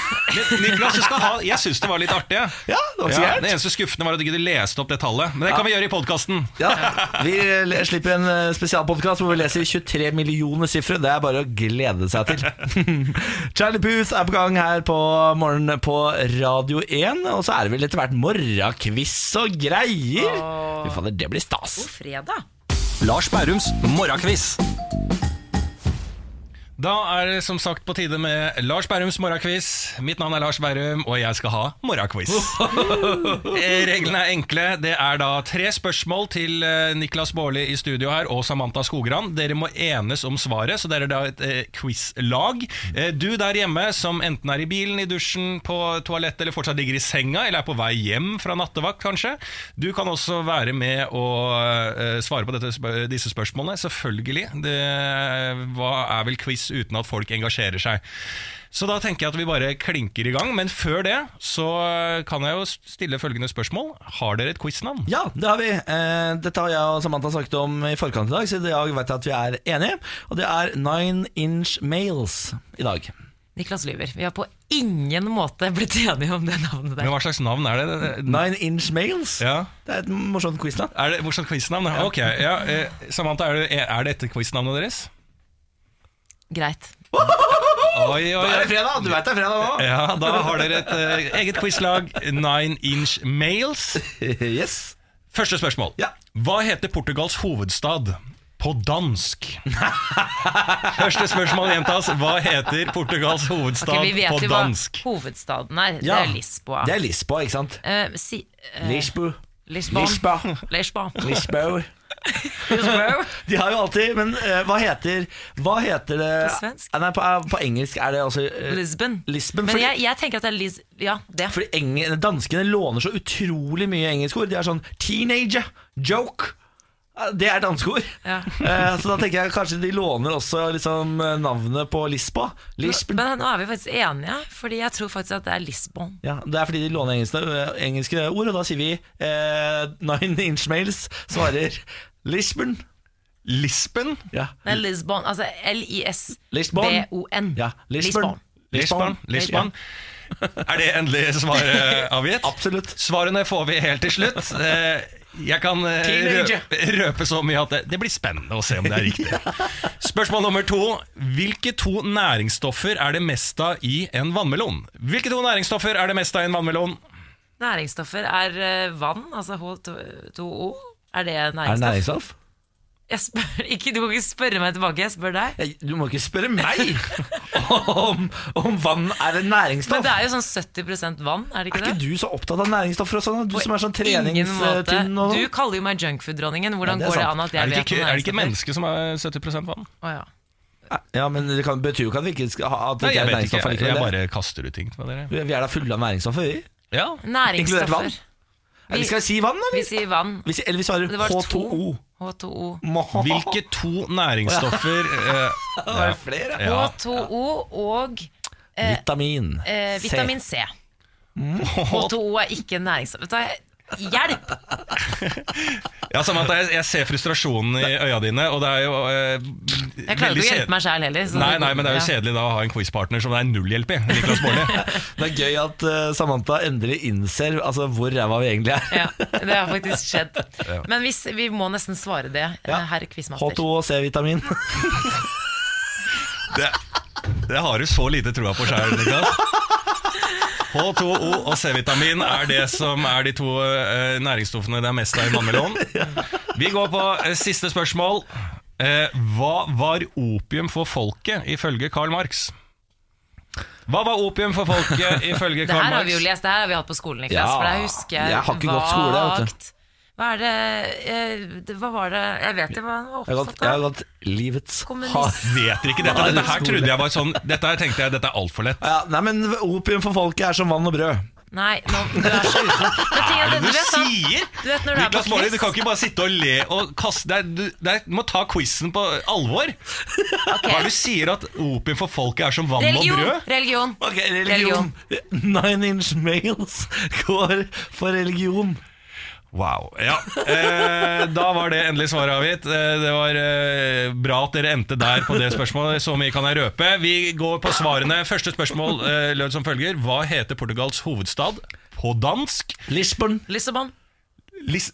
Niklas, du skal ha Jeg syns det var litt artig. Ja, det var Ja, det eneste skuffende var at du ikke leste opp det tallet. Men det kan vi gjøre i podkasten. Ja, vi slipper en eh, spesialpodkast hvor vi leser 23 millioner sifre. Det er bare å glede seg til. Charlie Puth er på gang her på morgenen på Radio 1. Og så er det vel etter hvert morgenkviss og greier. Fy fader, det blir stas. fredag. Lars Bærums morgenquiz. Da er det som sagt på tide med Lars Bærums morgenquiz. Mitt navn er Lars Bærum, og jeg skal ha morgenquiz. Eh, Reglene er enkle. Det er da tre spørsmål til eh, Niklas Baarli i studio her og Samantha Skogran. Dere må enes om svaret, så dere er da et eh, quizlag. Eh, du der hjemme som enten er i bilen, i dusjen, på toalettet eller fortsatt ligger i senga, eller er på vei hjem fra nattevakt, kanskje. Du kan også være med og eh, svare på dette, disse spørsmålene. Selvfølgelig. Det hva er vel quiz uten at folk engasjerer seg? Så da tenker jeg at vi bare klinker i gang. Men før det så kan jeg jo stille følgende spørsmål. Har dere et quiznavn? Ja, det har vi. Eh, dette har jeg og Samantha snakket om i forkant i dag, så i dag vet jeg at vi er enige. Og det er Nine Inch Males i dag. Niklas lyver. Vi har på ingen måte blitt enige om det navnet der. Men hva slags navn er det? Nine Inch Males? Ja. Det er et morsomt quiznavn. Er det Morsomt quiznavn? Ok, ja. eh, Samantha, er, det, er dette quiznavnet deres? Greit. Oi, oi, Da er det fredag! Du vet det er fredag òg. Ja, da har dere et eh, eget quizlag, Nine Inch Males. Yes. Første spørsmål. Ja. Hva heter Portugals hovedstad på dansk? Første spørsmål gjentas. Hva heter Portugals hovedstad Ok, vi vet på jo hva dansk? hovedstaden er. Ja. Det er Lisboa. Det er Lisboa, ikke sant? Eh, si, eh, Lisbo. Lisbon. Lisboa. Lisboa. Lisboa. De har jo alltid Men eh, hva heter Hva heter det På svensk? Eh, Nei, på, eh, på engelsk er det altså eh, Lisbon. Lisbon, Men fordi- jeg, jeg tenker at det er Lis... Ja, det. Fordi eng danskene låner så utrolig mye engelskord. De er sånn teenager, joke. Eh, Det er danskord. Ja. Eh, Så da tenker jeg kanskje de låner også liksom eh, navnet på Lisboa. Lisbon. Men nå er vi faktisk enige, Fordi jeg tror faktisk at det er Lisbon. Ja, Det er fordi de låner engelske, eh, engelske ord, og da sier vi eh, Nine Inch Males svarer Lisbon. Lisbon? Ja. Er Lisbon. Altså L-I-S-B-O-N. Lisbon. Ja, Lisbon. Lisbon? Lisbon. Er det endelig svaret avgitt? Absolutt. Svarene får vi helt til slutt. Eh, Jeg kan eh, røpe, røpe så mye at det, det blir spennende å se om det er riktig. Spørsmål nummer to. Hvilke to næringsstoffer er det mest av i en vannmelon? Hvilke to næringsstoffer er det mest av i en vannmelon? Næringsstoffer er eh, vann, altså H2O. Er det Er det næringsstoff? næringsstoff? Jeg spør, ikke, du må ikke spørre meg tilbake, jeg spør deg. Jeg- Du må ikke spørre meg om, om vann er en næringsstoff. Men det er jo sånn 70 vann, er det ikke Er det? ikke du så opptatt av næringsstoffer og sånn? Du Du som er sånn På treningstynn og Du sånn. kaller jo meg junkfood-dronningen. Hvordan Ja, det er går det an at Er jeg vet om om er det ikke næringsstoffer? mennesker som er 70 vann? Oh, ja. Ja, men det kan, betyr jo ikke at vi ikke skal ha at det Nei, jeg er næringsstoffer. ikke. næringsstoffer Jeg likevel. bare kaster ut ting med dere. Vi er da fulle av næringsstoffer, vi. Ja, Inkludert vann? Eller skal vi si vann, Vi sier vann. Vi sier, eller vi svarer Det var to. H2O. H2O. Hvilke to næringsstoffer eh, Det er flere. ja. H2O og eh, Vitamin. eh, vitamin C. H2O er ikke næringsstoff. Hjelp! Ja, Samantha, jeg, jeg ser frustrasjonen i øya dine, og det er jo eh, Jeg klarer ikke å hjelpe meg sjæl heller. så Nei, nei, men det er jo ja. kjedelig da å ha en quizpartner som det er null hjelp i. Niklas Baarli. Det er gøy at uh, Samantha endelig innser altså, hvor ræva vi egentlig er. Ja, det har faktisk skjedd. Men hvis, vi må nesten svare det, Ja. herr quizmaster. H2O C-vitamin. Det, det har du så lite trua på sjæl, Niklas. H2O og C-vitamin er det som er de to eh, næringsstoffene det er mest av i vannmelon. Vi går på eh, siste spørsmål. Eh, hva var opium for folket ifølge Karl Marx? Hva var opium for folket ifølge Karl Marx? Det her har vi jo lest, det her har vi hatt på skolen, Niklas. Ja, for jeg husker jeg vagt. Hva er det, jeg, Hva var det Jeg vet ikke hva han var opptatt av. jeg har av. livets Kommunist. hard. Vet dere ikke dette? Dette her trodde jeg var sånn Dette her tenkte jeg dette er altfor lett. Ja, nei, men Opium for folket er som vann og brød. Nei, nå, du er så uten. Hva er det du sier? Du vet når du er på Niklas Baarli, du kan ikke bare sitte og le og kaste det er- Du, det er, du må ta quizen på alvor. Hva er det du sier at opium for folket er som vann og Religion! brød? Religion. Religion. Nine Inch Males går for religion. Wow. Ja. Eh, da var det endelig svaret avgitt. Eh, det var eh, bra at dere endte der på det spørsmålet. Så mye kan jeg røpe. Vi går på svarene. Første spørsmål eh, lød som følger. Hva heter Portugals hovedstad på dansk? Lisbon. Lissabon. Lis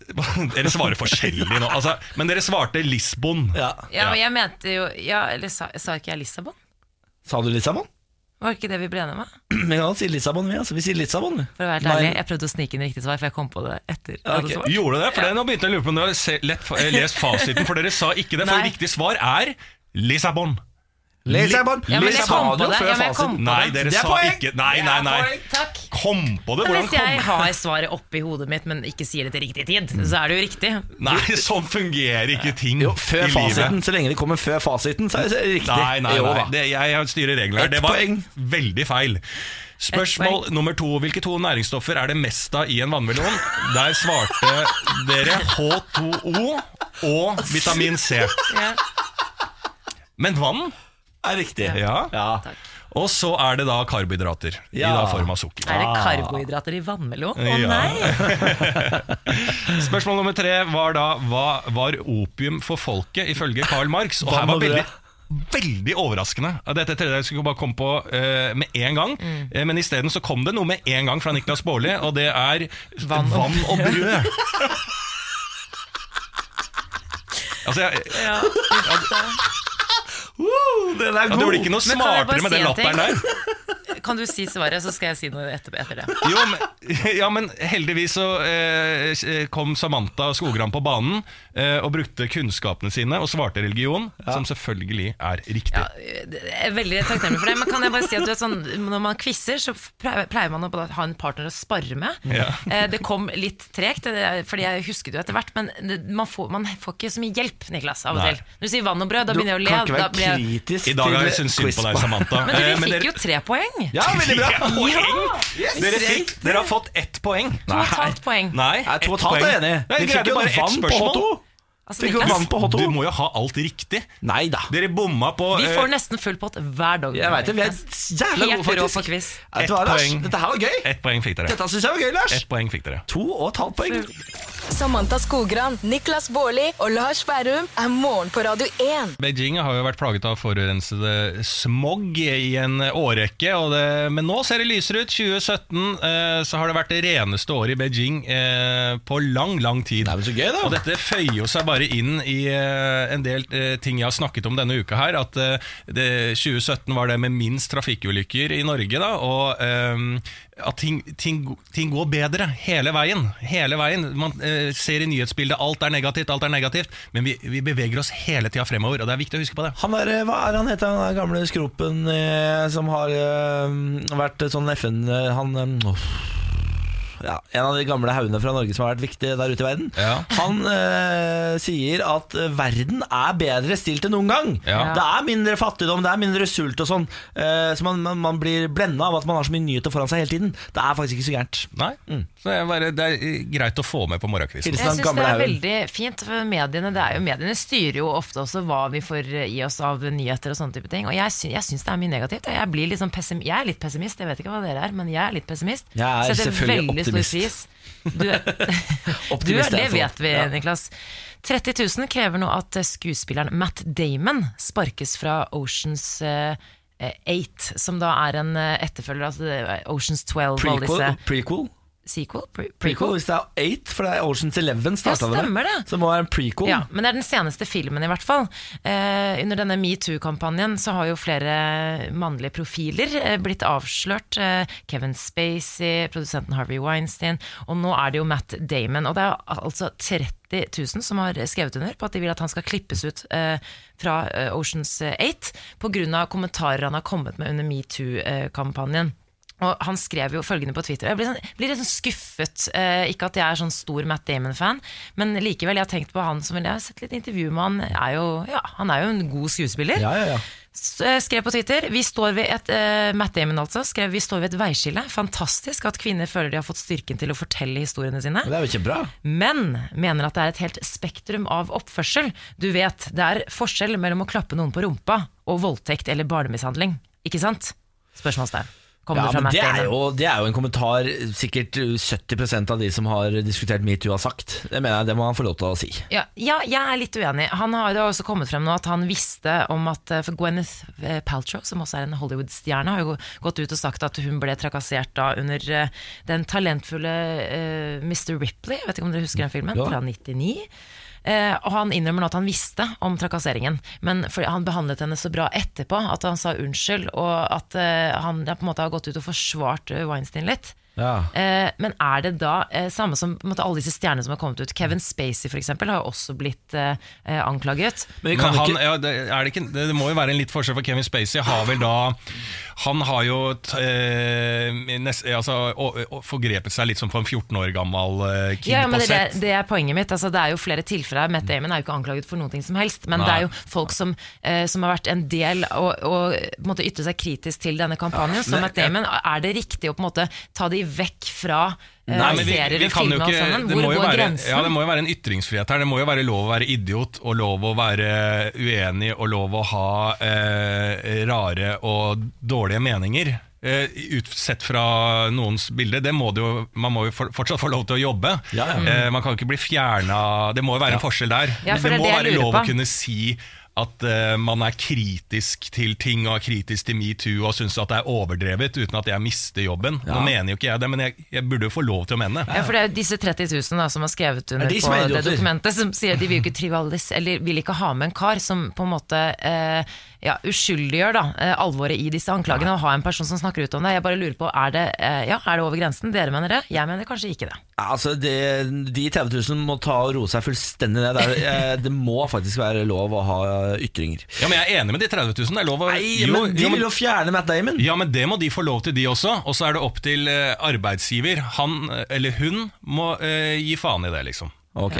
dere svarer forskjellig nå. Altså, men dere svarte Lisbon. Ja. Ja, men jeg mente jo ja, Eller sa, sa ikke jeg Lissabon? Sa du Lissabon? Var ikke det vi ble enige med? Vi kan si Lissabon, vi. Altså. Vi sier Lissabon. vi. For å være ærlig, jeg prøvde å snike inn riktig svar, for jeg kom på det etter. Okay. Gjorde det? For det, Nå begynte jeg å lure på om dere har eh, lest fasiten, for dere sa ikke det. For Nei. riktig svar er Lissabon. Lissabon. Ja, men jeg sa det. før jeg fasiten. Nei, dere Det er sa poeng. ikke Nei, nei, nei. Takk. Kom på det! Hvordan kom hvis jeg har svaret oppi hodet mitt, men ikke sier det til riktig tid, så er det jo riktig. Nei, sånn fungerer ikke ting Jo, før i livet. fasiten. Så lenge det kommer før fasiten, så er det riktig. Nei, nei, nei. Det, jeg styrer reglene her. Det var poeng. veldig feil. Spørsmål nummer to. Hvilke to næringsstoffer er det mest av i en vannmelon? Der svarte dere H2O og vitamin C. Men vann? Er riktig. Ja. Ja. Og så er det da karbohydrater Ja. i da form av sukker. Er det karbohydrater i vannmelon? Å Ja. nei! Spørsmål nummer tre var da hva var opium for folket ifølge Karl Marx? Og her var og veldig Veldig overraskende. Dette tredje jeg skulle bare komme på uh, med en gang. Mm. Eh, men isteden så kom det noe med en gang fra Niklas Baarli, og det er Vann vann og og, brød. altså, jeg, Ja, Uh, den er Ja, du blir ikke noe smartere med den en latteren der. Kan du si svaret, så skal jeg si noe etter, etter det. Jo, men, ja, men heldigvis så eh, kom Samantha Skogran på banen eh, og brukte kunnskapene sine og svarte religion, som selvfølgelig er riktig. Ja, jeg er veldig takknemlig for det. Men kan jeg bare si at du er sånn, når man quizer, så pleier man å ha en partner å spare med. Ja. Eh, Det kom litt tregt, er- fordi jeg husket det jo etter hvert, men man får, man får ikke så mye hjelp, Niklas, av og Nei. til. Når du sier vann og brød, da begynner jeg å le. Da blir jeg... I dag har jeg syntes synd på deg, Samantha. Men du, dere fikk jo tre poeng. Ja, veldig bra. Ja! Yes. Dere, fikk, dere har fått ett poeng. To og et halvt poeng. Nei, Nei, to og et halvt er jeg enig i. Nei, De fikk jo bare ett spørsmål. på. H2. Altså, Fikk Niklas, vann på H2. Du må jo ha alt riktig. Nei da. Dere bomma på vi eh, får nesten full pott hver dag. Jeg vet det, vi er jævla gode, faktisk. på quiz. Ett poeng. Dette her var gøy. Ett poeng fikk dere. Dette syns jeg var gøy, Lars. Et poeng fikk dere. To og et halvt poeng. Samantha Skogran, Niklas Baarli og Lars Bærum er morgen på Radio 1. Beijing har jo vært plaget av forurensede smog i en årrekke, og det, men nå ser det lysere ut. 2017 eh, så har det vært det reneste året i Beijing eh, på lang, lang tid. Nei, men så gøy da. Og dette føyer jo seg bare inn i eh, en del eh, ting jeg har snakket om denne uka her. At eh, det, 2017 var det med minst trafikkulykker i Norge, da. Og at ting, ting, ting går bedre hele veien. Hele veien. Man ser i nyhetsbildet alt er negativt, alt er negativt. Men vi, vi beveger oss hele tida fremover, og det er viktig å huske på det. Han der, hva er han heter, han der gamle skropen eh, som har eh, vært sånn FN Han eh, åh. Ja, En av de gamle haugene fra Norge som har vært viktig der ute i verden. Ja. Han eh, sier at eh, verden er bedre stilt enn noen gang. Ja. Det er mindre fattigdom, det er mindre sult og sånn. eh, så man, man, man blir blenda av at man har så mye nyheter foran seg hele tiden. Det er faktisk ikke så gærent. Nei, så det er, bare, det er eh, greit å få med på morgenkvisten. Jeg syns synes det er haugen. veldig fint, for mediene, det er jo, mediene styrer jo ofte også hva vi får i oss av nyheter og sånne type ting. Og jeg, sy syns det er mye negativt. Jeg, pessim jeg er litt pessimist, jeg vet ikke hva dere er, men jeg er litt pessimist. Jeg er selvfølgelig veldig stor pris. Du, du det vet vi. Niklas. 30 000 krever nå at skuespilleren Matt Damon sparkes fra Oceans uh, 8, som da er en eh, etterfølger, altså Oceans 12 Prequel? prequel? Sequel? Pre Prequel, Hvis det er 8, for det er Oceans 11 starta Ja, stemmer det. Så det må være en prequel. Ja, men det er den seneste filmen i hvert fall. Eh, under denne metoo-kampanjen så har jo flere mannlige profiler eh, blitt avslørt. Eh, Kevin Spacey, produsenten Harvey Weinstein, og nå er det jo Matt Damon. Og det er altså 30 000 som har skrevet under på at de vil at han skal klippes ut eh, fra eh, Oceans 8 pga. kommentarer han har kommet med under metoo-kampanjen. Og Han skrev jo følgende på Twitter Jeg blir, sånn, blir litt sånn skuffet. Eh, ikke at jeg er sånn stor Matt Damon-fan, men likevel, jeg har tenkt på han som Jeg har sett litt intervju med han. Er jo, ja, han er jo en god skuespiller. Ja, ja, ja. Eh, Skrev på Twitter vi står ved et, eh, Matt Damon altså skrev vi står ved et veiskille. Fantastisk at kvinner føler de har fått styrken til å fortelle historiene sine. Det er jo ikke bra Men mener at det er et helt spektrum av oppførsel. Du vet, det er forskjell mellom å klappe noen på rumpa og voldtekt eller barnemishandling. Ikke sant? Spørsmålstegn. Ja, det men det er, jo, det er jo en kommentar sikkert 70% av de som har diskutert metoo har sagt. Det mener jeg det må han få lov til å si. Ja, ja, jeg er litt uenig. Han har, jo også kommet frem nå at han visste om at eh, For Gwyneth eh, Paltrow, som også er en Hollywood-stjerne, har jo gått ut og sagt at hun ble trakassert da under eh, den talentfulle uh, Mr. Ripley. Jeg vet ikke om dere husker den filmen? Ja. Fra 99. Eh, og Han innrømmer nå at han visste om trakasseringen, men fordi han behandlet henne så bra etterpå at han sa unnskyld, og at eh, han ja, på en måte har gått ut og forsvart eh, Weinstein litt. Ja. Eh, men er det da eh, samme som på en måte, alle disse stjernene som har kommet ut? Kevin Spacey for eksempel, har jo også blitt eh, anklaget. Men Men han, ikke ja, det, er det, ikke, det, det må jo være en litt forskjell, for Kevin Spacey har vel da Han har jo eh, nest, altså, forgrepet seg litt som på en 14 år gammel eh, kid Ja, men på det, sett. det er poenget mitt. Altså, det er jo flere tilfeller. Matt Damon er jo ikke anklaget for noe som helst. Men Nei. det er jo folk som, eh, som har vært en del og, og en ytre seg kritisk til denne kampanjen. Så Matt Damon, Er det riktig å på en måte ta de vekk fra Nei, men vi, vi kan jo ikke, det, må jo være, ja, det må jo være en ytringsfrihet her. Det må jo være lov å være idiot, og lov å være uenig, og lov å ha eh, rare og dårlige meninger. Eh, ut, sett fra noens bilde. Det må det jo, man må jo for, fortsatt få lov til å jobbe. Ja, ja. Eh, man kan ikke bli fjerna Det må jo være en forskjell der. Ja, for det det må det være lov lov å kunne si at uh, man er kritisk til ting og er kritisk til metoo og syns at det er overdrevet uten at jeg mister jobben. Nå mener jo ikke jeg det, men jeg, jeg burde jo få lov til å mene det. Ja, for det er jo disse 30 000 da, som har skrevet under de på det dokumentet, som sier at de vil jo ikke trivalis, eller vil ikke ha med en kar som på en måte eh, ja, uskyldiggjør da, eh, alvoret i disse anklagene og ha en person som snakker ut om det. Jeg bare lurer på, er det, eh, ja, er det over grensen? Dere mener det? Jeg mener kanskje ikke det. Altså, det, De 30 000 må ta og roe seg fullstendig ned. Det, er, eh, det må faktisk være lov å ha ytringer. Ja, men Jeg er enig med de 30 000. Det er lov å Nei, jo, men De jo, vil jo fjerne Matt Damon. Ja, men det må de få lov til, de også. Og så er det opp til arbeidsgiver. Han eller hun må eh, gi faen i det, liksom. Ok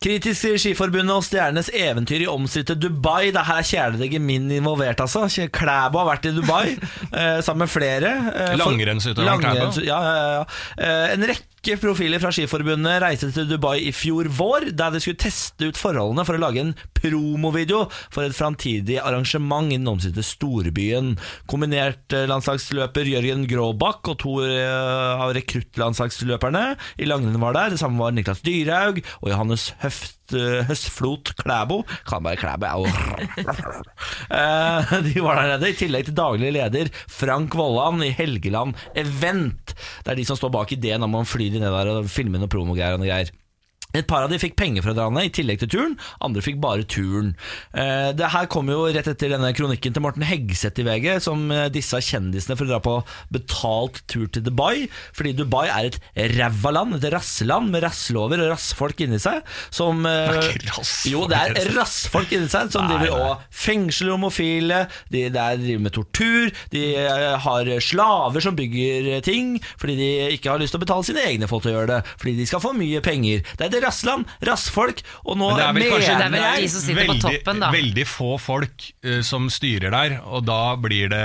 Kritisk til Skiforbundet og stjernenes eventyr i omstridte Dubai. Det her er kjæledegget min involvert, altså. Klæbo har vært i Dubai eh, sammen med flere. Eh, Langrennsutøveren Klæbo? Ja, ja, ja. Eh, en rekke profiler fra Skiforbundet reiste til Dubai i fjor vår, der de skulle teste ut forholdene for å lage en promovideo for et framtidig arrangement i den omstridte storbyen. Kombinert eh, landslagsløper Jørgen Gråbakk og to eh, av rekruttlandslagsløperne i langrenn var der. Det samme var Niklas Dyrhaug og Johannes Høft eh, Høstflot Klæbo. Kan bare Klæbo, jeg Eh, De var der nede, i tillegg til daglig leder Frank Vollan i Helgeland Event. Det er de som står bak ideen om å fly de ned der og filme noe promogreier og noe greier. Et par av de fikk penger fra hverandre i tillegg til turen, andre fikk bare turen. Eh, det her kom jo rett etter denne kronikken til Morten Hegseth i VG, som eh, disse kjendisene for å dra på betalt tur til Dubai, fordi Dubai er et ræva land, et rasseland med rasslover og rassfolk inni seg, som eh, Det er. Jo, det er rassfolk inni seg, som driver og fengsler homofile, de der driver med tortur, de eh, har slaver som bygger ting, fordi de ikke har lyst til å betale sine egne folk til å gjøre det, fordi de skal få mye penger. Det er et rassland, rassfolk, og nå Men det er vel kanskje Det er vel de som sitter på toppen, da. veldig få folk uh, som styrer der, og da blir det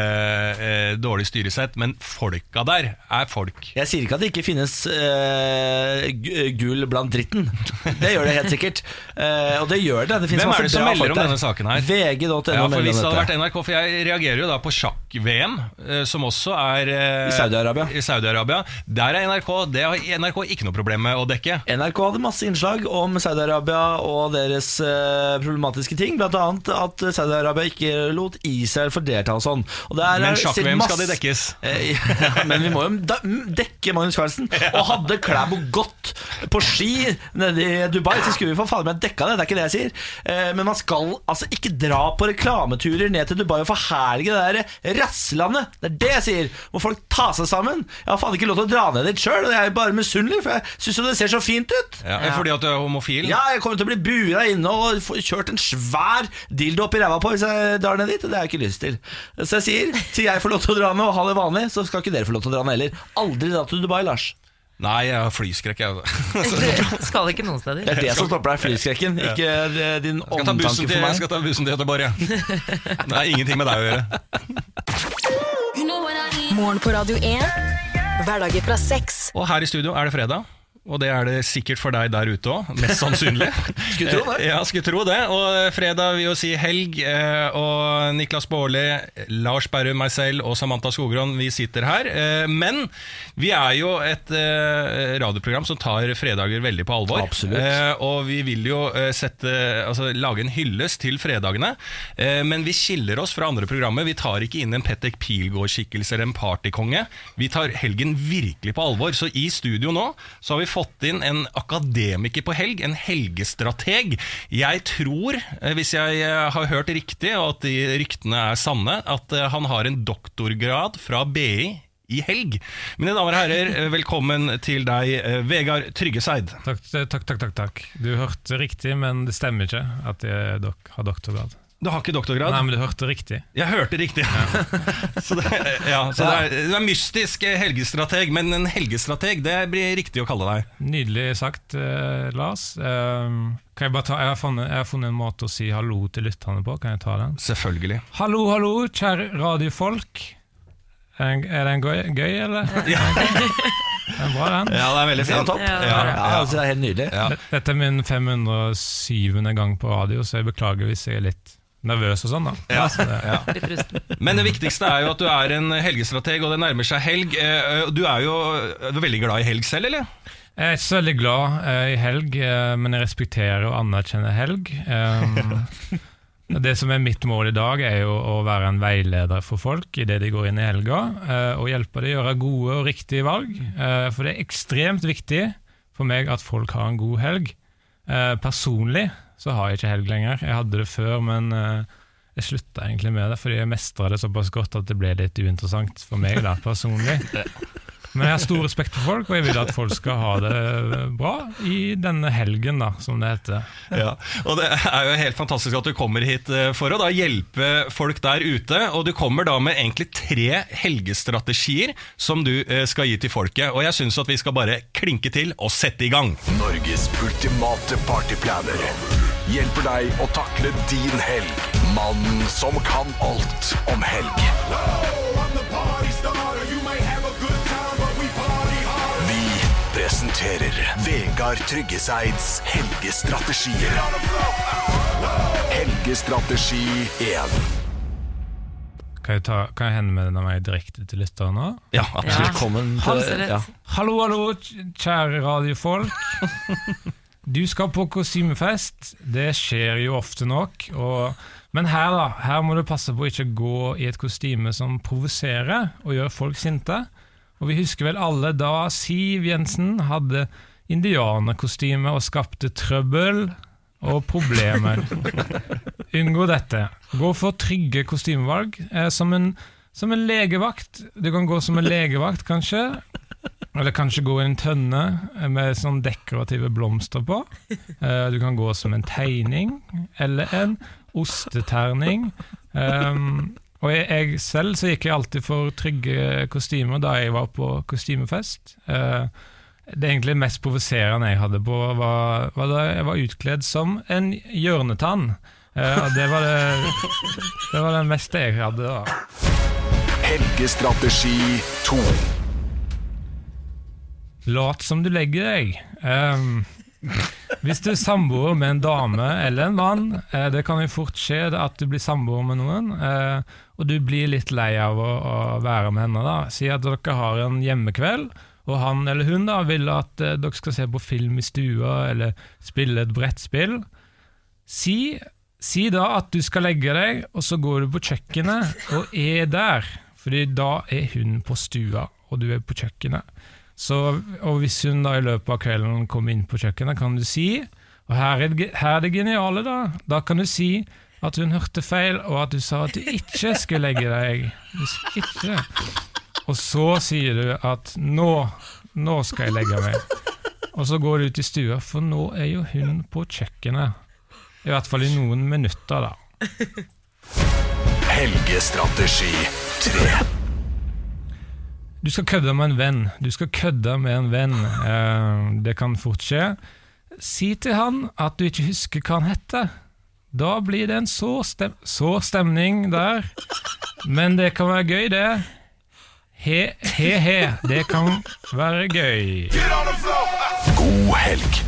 uh, dårlig styresett. Men folka der er folk. Jeg sier ikke at det ikke finnes uh, gull blant dritten. Det gjør det helt sikkert. Eh, og det gjør det. Det Hvem er det som melder om der. denne saken her? VG.no Ja, for Hvis det hadde vært. NRK, for jeg reagerer jo da på sjakk-VM, eh, som også er eh, I Saudi-Arabia. i Saudi-Arabia. Der er NRK Det har NRK ikke noe problem med å dekke. NRK hadde masse innslag om Saudi-Arabia og deres eh, problematiske ting. Blant annet at Saudi-Arabia ikke lot Israel få delta og sånn. Og Men sjakk-VM skal de dekkes. Eh, ja, men vi må jo dekke Magnus Carlsen. Og hadde Klæbo gått på ski nede i Dubai, så skulle vi for faen meg dekka det. Det er ikke det jeg sier. Eh, men man skal altså ikke dra på reklameturer ned til Dubai og forherlige det der rasslandet. Det er det jeg sier. Må folk ta seg sammen. Jeg har faen ikke lov til å dra ned dit sjøl, og jeg er bare misunnelig, for jeg syns jo det ser så fint ut. Ja, Fordi at du er homofil? Ja, jeg kommer til å bli bua inne og få kjørt en svær dildo opp i ræva på hvis jeg drar ned dit, og det har jeg ikke lyst til. Så jeg sier, til jeg får lov til å dra ned og ha det vanlig, så skal ikke dere få lov til å dra ned heller. Aldri dra til Dubai, Lars. Nei, jeg har flyskrekk, jeg. Skal ikke noen steder. Det er det som stopper deg, flyskrekken, ikke eh, din omtanke til, meg. jeg skal ta bussen til Göteborg, jeg. Det har ingenting med deg å gjøre. Morgen på Radio 1. Hverdager fra sex. Og her i studio er det fredag. Og det er det sikkert for deg der ute òg, mest sannsynlig. Skulle tro det. Ja, skulle tro det. Og fredag vil jo si helg. eh, Og Niklas Baarli, Lars Berrum, meg selv og Samantha Skogran, vi sitter her. Eh, Men vi er jo et eh, radioprogram som tar fredager veldig på alvor. Absolutt. Og vi vil jo sette, altså, lage en hyllest til fredagene. Men vi skiller oss fra andre programmer. Vi tar ikke inn en Petter Pilgaard-skikkelse eller en partykonge. Vi tar helgen virkelig på alvor. Så i studio nå så har vi fått inn en akademiker på helg, en helgestrateg. Jeg tror, eh, hvis jeg eh, har hørt riktig, og at de ryktene er sanne, at eh, han har en doktorgrad fra BI i helg. Mine damer og herrer, velkommen til deg, Vegard Tryggeseid. Takk, takk, takk, takk, takk. Du hørte riktig, men det stemmer ikke at jeg har doktorgrad. Du har ikke doktorgrad? Nei, men du hørte riktig. Jeg hørte riktig. så det, ja, så det, er, det er mystisk eh, helgestrateg, men en helgestrateg, det blir riktig å kalle deg. Nydelig sagt, eh, Lars. Eh, kan jeg, bare ta, jeg, har funnet, jeg har funnet en måte å si hallo til lytterne på. Kan jeg ta den? Selvfølgelig. Hallo, hallo, kjære radiofolk. Er den, er den gøy, gøy, eller? Ja. Er den bra, den? Ja, det er veldig Ja, fint. topp. Ja. Ja, altså, det er helt nydelig. Ja. Dette er min 507. gang på radio, så jeg beklager hvis jeg er litt nervøs og sånn. da. Ja. Så det, Ja. Men det viktigste er jo at du er en helgestrateg, og det nærmer seg helg. Eh, Du er jo er veldig glad i helg selv, eller? Jeg er ikke så veldig glad eh, i helg, eh, men jeg respekterer og anerkjenner helg. Det som er mitt mål i dag, er jo å være en veileder for folk idet de går inn i helga, og hjelpe dem å gjøre gode og riktige valg. For det er ekstremt viktig for meg at folk har en god helg. Eh, personlig så har jeg ikke helg lenger. Jeg hadde det før, men eh, jeg slutta egentlig med det, fordi jeg mestra det såpass godt at det ble litt uinteressant for meg da, personlig. Men jeg har stor respekt for folk, og jeg vil at folk skal ha det bra i denne helgen, da, som det heter. Ja, og Det er jo helt fantastisk at du kommer hit eh, for å da hjelpe folk der ute. Og du kommer da med egentlig tre helgestrategier som du eh, skal gi til folket. Og jeg syns at vi skal bare klinke til og sette i gang. Norges ultimate partyplaner hjelper deg å takle din helg. Mannen som kan alt om helg. Vi presenterer Vegard Tryggeseids helgestrategier. Helgestrategi 1. Kan jeg, ta, kan jeg henvende meg direkte til lytteren nå? Ja, Ja. Velkommen til ja. Hallo, hallo, kjære radiofolk. Du skal på kostymefest. Det skjer jo ofte nok. Og, men her da, her må du passe på å ikke gå i et kostyme som provoserer og gjør folk sinte. Og vi husker vel alle da Siv Jensen hadde indianerkostyme og skapte trøbbel og problemer. Unngå dette. Gå for trygge kostymevalg. Eh, som, en, som en legevakt. Du kan gå som en legevakt, kanskje. Eller kanskje gå i en tønne med sånn dekorative blomster på. Eh, Du kan gå som en tegning, eller en osteterning. Um, og jeg, selv så gikk jeg alltid for trygge kostymer da jeg var på kostymefest. Eh, Det egentlig mest provoserende jeg hadde på, var, da jeg var utkledd som en hjørnetann. Eh, det var det, det var det meste jeg hadde da. Helgestrategi 2. Lat som du legger deg. Um, hvis du er samboer med en dame eller en mann, eh, det kan jo fort skje at du blir samboer med noen, eh, og du blir litt lei av å, å være med henne. da. Si at dere har en hjemmekveld, og han eller hun da vil at eh, dere skal se på film i stua eller spille et brettspill. Si, si da at du skal legge deg, og så går du på kjøkkenet og er der. Fordi da er hun på stua, og du er på kjøkkenet. Så, og hvis hun da i løpet av kvelden kommer inn på kjøkkenet, kan du si Og her er, det, her er det geniale, da. Da kan du si at hun hørte feil, og at du sa at du ikke skulle legge deg. Hvis ikke. Og så sier du at nå, nå skal jeg legge meg. Og så går du ut i stua, for nå er jo hun på kjøkkenet. I hvert fall i noen minutter, da. Helgestrategi 3. Du skal kødde med en venn. Du skal kødde med en venn. Uh, det kan fort skje. Si til han at du ikke husker hva han heter. Da blir det en så, stem så stemning der. Men det kan være gøy, det. He-he-he. Det kan være gøy. God helg.